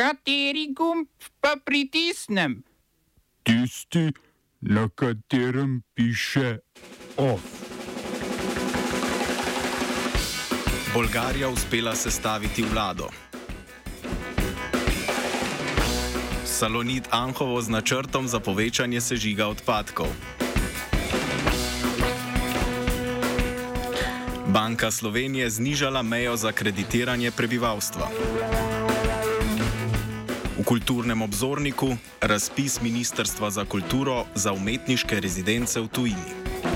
Kateri gumb pa pritisnem? Tisti, na katerem piše OF. Bolgarija uspela sestaviti vlado. Salonit Anhovo z načrtom za povečanje sežiga odpadkov. Banka Slovenije znižala mejo za kreditiranje prebivalstva. Kulturnem obzorniku razpis Ministrstva za kulturo za umetniške rezidence v tujini.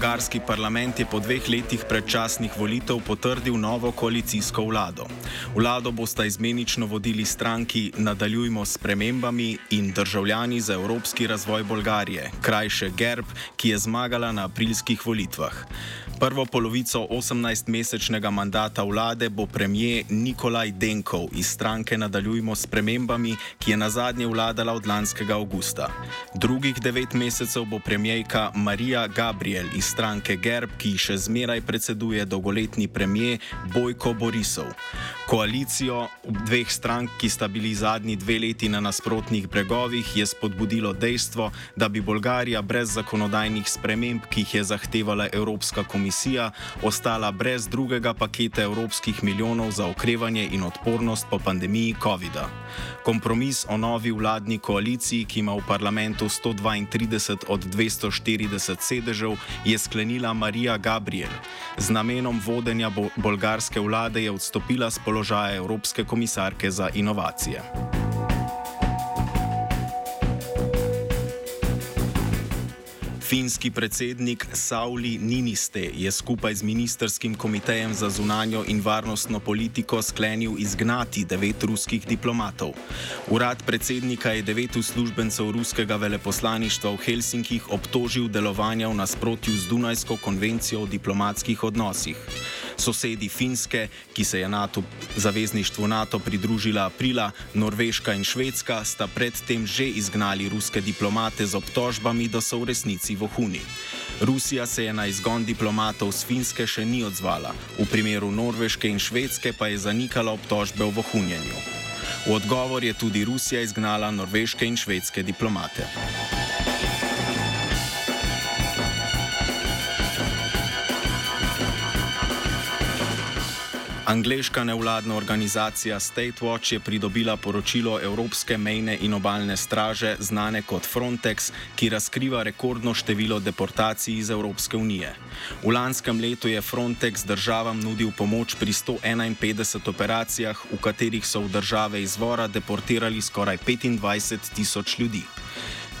Bolgarski parlament je po dveh letih predčasnih volitev potrdil novo koalicijsko vlado. Vlado bosta izmenično vodili stranki Nadaljujmo s premembami in državljani za evropski razvoj Bolgarije, krajše GERB, ki je zmagala na aprilskih volitvah. Prvo polovico 18-mesečnega mandata vlade bo premijer Nikolaj Denkov iz stranke Nadaljujmo s premembami, ki je na zadnje vladala od lanskega avgusta. Drugih devet mesecev bo premijejka Marija Gabriel iz stranke GERB, ki še zmeraj predseduje dolgoletni premijer Bojko Borisov. Koalicijo dveh strank, ki sta bili zadnji dve leti na nasprotnih bregovih, je spodbudilo dejstvo, da bi Bolgarija brez zakonodajnih sprememb, ki jih je zahtevala Evropska komisija, ostala brez drugega paketa evropskih milijonov za okrevanje in odpornost po pandemiji COVID-a. Kompromis o novi vladni koaliciji, ki ima v parlamentu 132 od 240 sedežev, je sklenila Marija Gabriel. Z namenom vodenja bo bolgarske vlade je odstopila z položaja Evropske komisarke za inovacije. Finski predsednik Sauli Niniste je skupaj z ministerskim komitejem za zunanjo in varnostno politiko sklenil izgnati devet ruskih diplomatov. Urad predsednika je devet uslužbencev ruskega veleposlaništva v Helsinkih obtožil delovanja v nasprotju z Dunajsko konvencijo o diplomatskih odnosih. Sosedi Finske, ki se je NATO, zavezništvu NATO pridružila aprila, Norveška in Švedska, sta predtem že izgnali ruske diplomate z obtožbami, da so v resnici vohuni. Rusija se je na izgon diplomatov z Finske še ni odzvala, v primeru Norveške in Švedske pa je zanikala obtožbe o vohunjenju. V odgovor je tudi Rusija izgnala norveške in švedske diplomate. Angliška nevladna organizacija State Watch je pridobila poročilo Evropske mejne in obaljne straže, znane kot Frontex, ki razkriva rekordno število deportacij iz Evropske unije. V lanskem letu je Frontex državam nudil pomoč pri 151 operacijah, v katerih so v države izvora deportirali skoraj 25 tisoč ljudi.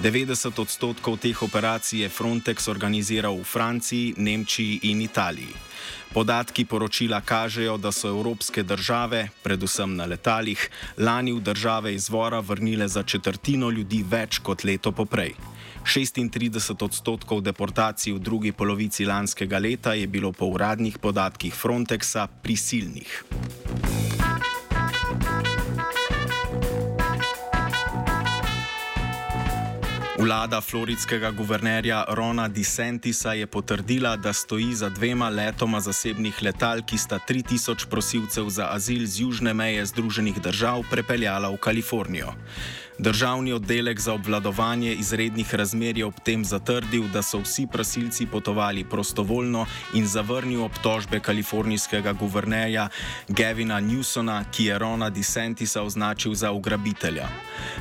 90 odstotkov teh operacij je Frontex organiziral v Franciji, Nemčiji in Italiji. Podatki poročila kažejo, da so evropske države, predvsem na letalih, lani v države izvora vrnile za četrtino ljudi več kot leto poprej. 36 odstotkov deportacij v drugi polovici lanskega leta je bilo po uradnih podatkih Frontexa prisilnih. Vlada floridskega guvernerja Rona DeSantisa je potrdila, da stoji za dvema letoma zasebnih letal, ki sta 3000 prosilcev za azil z južne meje Združenih držav prepeljala v Kalifornijo. Državni oddelek za obvladovanje izrednih razmer je ob tem zatrdil, da so vsi prosilci potovali prostovoljno in zavrnil obtožbe kalifornijskega guvernerja Gavina Newsona, ki je Rona DeSantisa označil za ugrabitelja.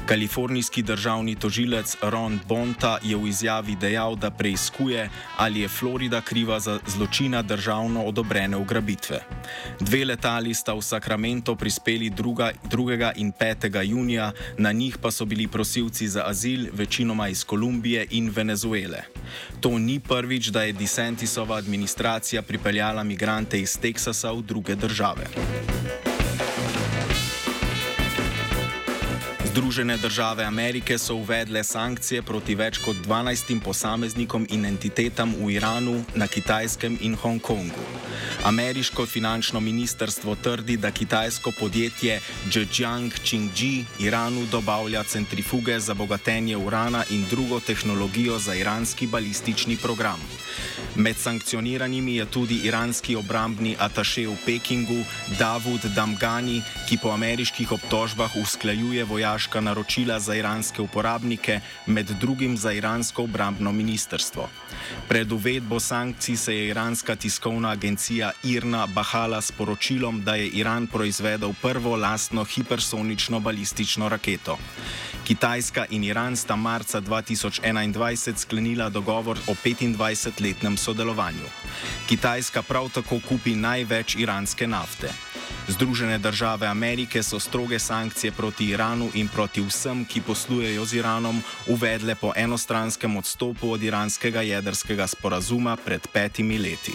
Kalifornijski državni tožilec Ron Bonta je v izjavi dejal, da preiskuje, ali je Florida kriva za zločina državno odobrene ugrabitve. Dve letali sta v Sacramento prispeli 2. in 5. junija, na njih pa so bili prosilci za azil večinoma iz Kolumbije in Venezuele. To ni prvič, da je DeSantisova administracija pripeljala migrante iz Teksasa v druge države. Združene države Amerike so uvedle sankcije proti več kot 12 posameznikom in entitetam v Iranu, na Kitajskem in Hongkongu. Ameriško finančno ministrstvo trdi, da kitajsko podjetje Zhejiang Qingji Iranu dobavlja centrifuge za bogatenje urana in drugo tehnologijo za iranski balistični program. Med sankcioniranimi je tudi iranski obrambni ataše v Pekingu Davud Damgani, ki po ameriških obtožbah usklajuje vojaška naročila za iranske uporabnike, med drugim za iransko obrambno ministrstvo. Pred uvedbo sankcij se je iranska tiskovna agencija IRNA bahala s poročilom, da je Iran proizvedel prvo lastno hipersonično balistično raketo. Kitajska in Iran sta marca 2021 sklenila dogovor o 25-letnem sodelovanju. Kitajska prav tako kupi največ iranske nafte. Združene države Amerike so stroge sankcije proti Iranu in proti vsem, ki poslujejo z Iranom, uvedle po enostranskem odstopu od iranskega jedrskega sporazuma pred petimi leti.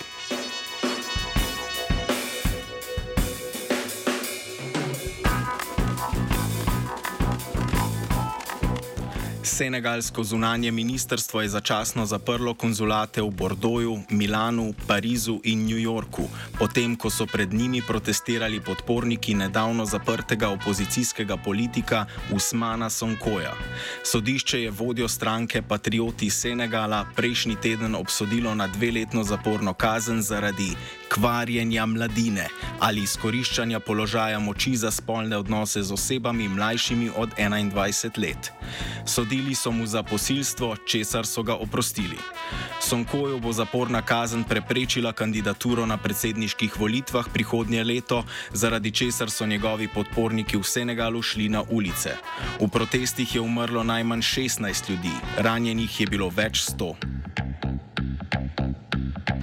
Senegalsko zunanje ministrstvo je začasno zaprlo konzulate v Bordoju, Milanu, Parizu in New Yorku, potem ko so pred njimi protestirali podporniki nedavno zaprtega opozicijskega politika Usmana Sonkoja. Sodišče je vodjo stranke Patrioti Senegala prejšnji teden obsodilo na dveletno zaporno kazen zaradi kvarjenja mladine ali izkoriščanja položaja moči za spolne odnose z osebami mlajšimi od 21 let. Sodili so mu za posilstvo, česar so ga oprostili. Sonkoju bo zaporna kazen preprečila kandidaturo na predsedniških volitvah prihodnje leto, zaradi česar so njegovi podporniki v Senegalu šli na ulice. V protestih je umrlo najmanj 16 ljudi, ranjenih je bilo več sto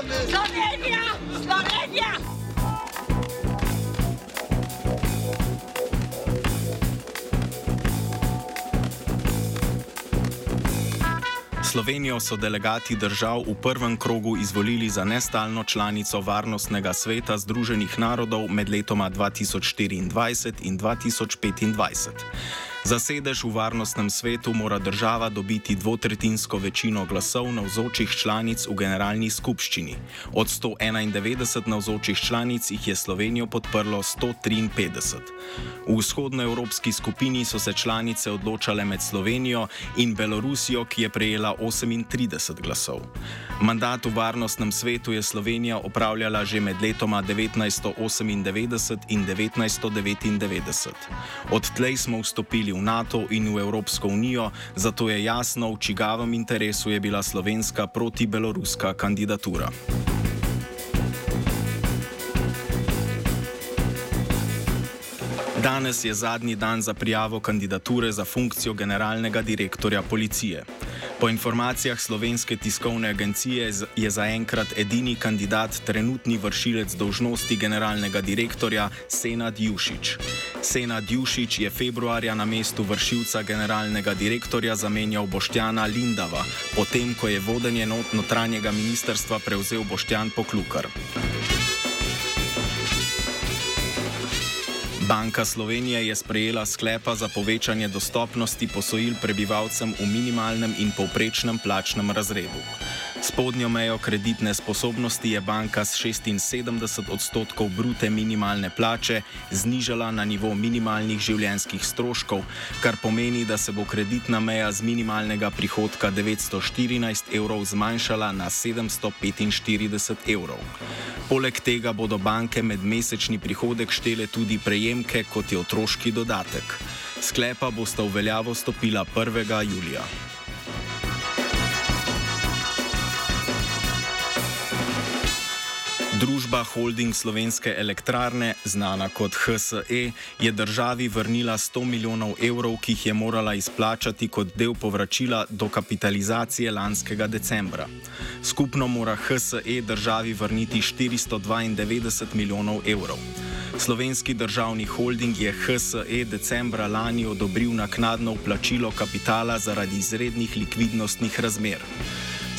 Slovenija! Slovenija! Slovenijo so delegati držav v prvem krogu izvolili za nestalno članico Varnostnega sveta Združenih narodov med letoma 2024 in 2025. Za sedež v varnostnem svetu mora država dobiti dvotretinsko večino glasov navzočih članic v generalni skupščini. Od 191 navzočih članic jih je Slovenijo podprlo 153. V vzhodnoevropski skupini so se članice odločale med Slovenijo in Belorusijo, ki je prejela 38 glasov. Mandat v varnostnem svetu je Slovenija opravljala že med letoma 1998 in 1999. Odtlej smo vstopili v NATO in v Evropsko unijo, zato je jasno, v čigavem interesu je bila slovenska proti-beloruska kandidatura. Danes je zadnji dan za prijavo kandidature za funkcijo generalnega direktorja policije. Po informacijah slovenske tiskovne agencije je zaenkrat edini kandidat trenutni vršilec dolžnosti generalnega direktorja Senad Jušič. Senad Jušič je februarja na mestu vršilca generalnega direktorja zamenjal Boštjana Lindava, potem ko je vodenje notranjega ministrstva prevzel Boštjan Poklukar. Banka Slovenije je sprejela sklepa za povečanje dostopnosti posojil prebivalcem v minimalnem in povprečnem plačnem razredu. Spodnjo mejo kreditne sposobnosti je banka s 76 odstotkov brute minimalne plače znižala na nivo minimalnih življenjskih stroškov, kar pomeni, da se bo kreditna meja z minimalnega prihodka 914 evrov zmanjšala na 745 evrov. Poleg tega bodo banke med mesečni prihodek štele tudi prejemke, kot je otroški dodatek. Sklepa bosta v veljavo stopila 1. julija. Družba Holding Slovenske elektrarne, znana kot HSE, je državi vrnila 100 milijonov evrov, ki jih je morala izplačati kot del povračila dokapitalizacije lanskega decembra. Skupno mora HSE državi vrniti 492 milijonov evrov. Slovenski državni holding je HSE decembra lani odobril naknadno vplačilo kapitala zaradi izrednih likvidnostnih razmer.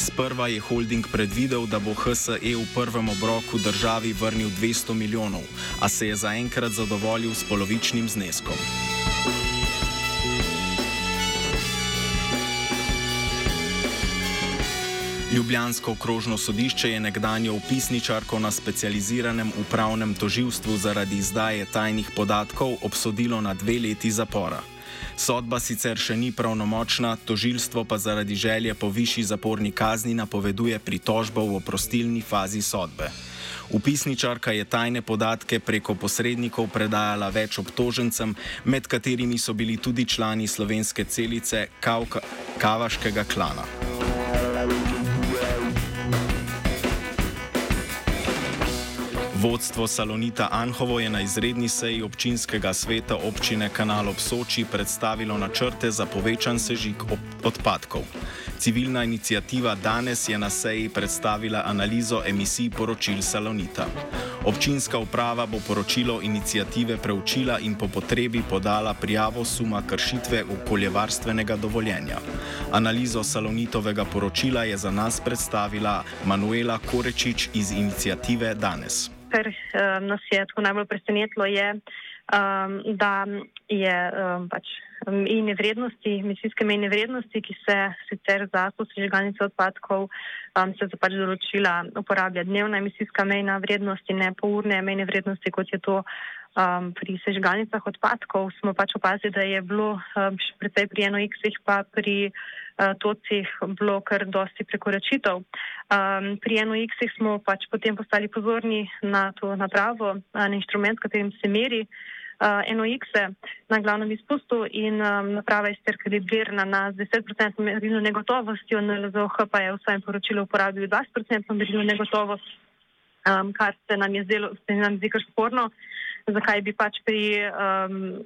Sprva je holding predvidel, da bo HSE v prvem obroku državi vrnil 200 milijonov, a se je zaenkrat zadovoljil s polovičnim zneskom. Ljubljansko okrožno sodišče je nekdanjo upisničarko na specializiranem upravnem toživstvu zaradi izdaje tajnih podatkov obsodilo na dve leti zapora. Sodba sicer še ni pravnomočna, tožilstvo pa zaradi želje po višji zaporni kazni napoveduje pritožbo v oprostilni fazi sodbe. Upisničarka je tajne podatke preko posrednikov predajala več obtožencem, med katerimi so bili tudi člani slovenske celice Kavka, Kavaškega klana. Vodstvo Salonita Anhovo je na izredni seji občinskega sveta občine Kanal ob Soči predstavilo načrte za povečan sežig odpadkov. Civilna inicijativa danes je na seji predstavila analizo emisij poročil Salonita. Občinska uprava bo poročilo inicijative preučila in po potrebi podala prijavo suma kršitve okoljevarstvenega dovoljenja. Analizo Salonitovega poročila je za nas predstavila Manuela Korečič iz inicijative danes kar um, nas je tako najbolj presenetilo, je, um, da je um, pač mejne vrednosti, emisijske mejne vrednosti, ki se sicer za sosežigalnice odpadkov um, se pač določila uporablja dnevna emisijska mejna vrednost in ne polurne mejne vrednosti, kot je to um, pri sežigalnicah odpadkov. Smo pač opazili, da je bilo um, precej pri eno X-ih pa pri uh, tocih bilo kar dosti prekoračitev. Um, pri X smo pač potem postali pozorni na to napravo, na inštrument, s katerim se meri uh, eno X na glavnem izpustu in um, naprava je sicer kalibrirana na 10% merilno negotovostjo, na LZOH pa je v svojem poročilu uporabil 20% merilno negotovost, um, kar se nam je zdelo, se nam zdi kar sporno, zakaj bi pač pri um,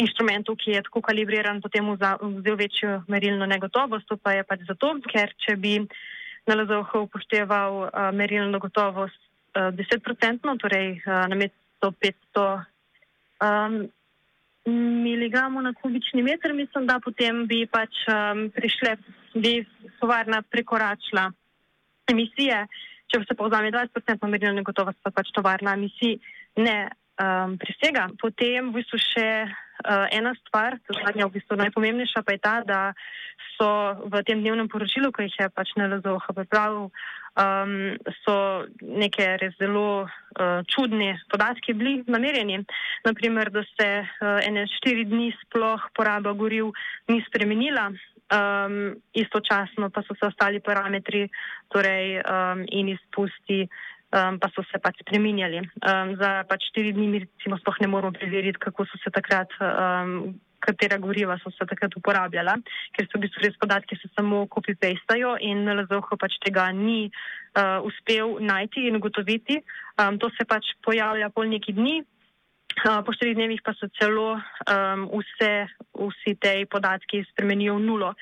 inštrumentu, ki je tako kalibriran, potem vzel večjo merilno negotovost, to pa je pač zato, ker če bi na LZOH upošteval uh, merilno gotovost uh, 10%, torej uh, na mesto 500 um, mg na kubični meter, mislim, da potem bi pač um, prišle, bi tovarna prekoračila emisije. Če se pa vzame 20% merilne gotovosti, pa pač tovarna emisij ne um, presega. Potem v bistvu še uh, ena stvar, zadnja v bistvu najpomembnejša pa je ta, da so v tem dnevnem poročilu, ki jih je pač NLZOH pripravil, um, so neke res zelo uh, čudne podatke bili namerjeni. Naprimer, da se uh, ene štiri dni sploh poraba goriv ni spremenila. Um, istočasno pa so se ostali parametri torej, um, in izpusti um, pa so se pač spreminjali. Um, za pač štiri dni mi recimo sploh ne moramo preveriti, kako so se takrat, um, katera goriva so se takrat uporabljala, ker so v bistvu res podatki se samo copy-pastajo in LZOH pač tega ni uh, uspel najti in ugotoviti. Um, to se pač pojavlja pol neki dni. Uh, po štirih dnevih pa se celo um, vse, vsi te podatki spremenijo v nulo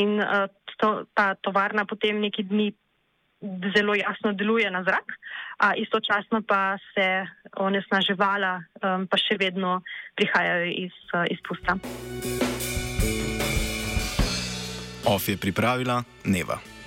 in uh, to, ta tovarna potem neki dni zelo jasno deluje na zrak, a istočasno pa se onesnaževala, um, pa še vedno prihajajo iz uh, izpusta. OF je pripravila Neva.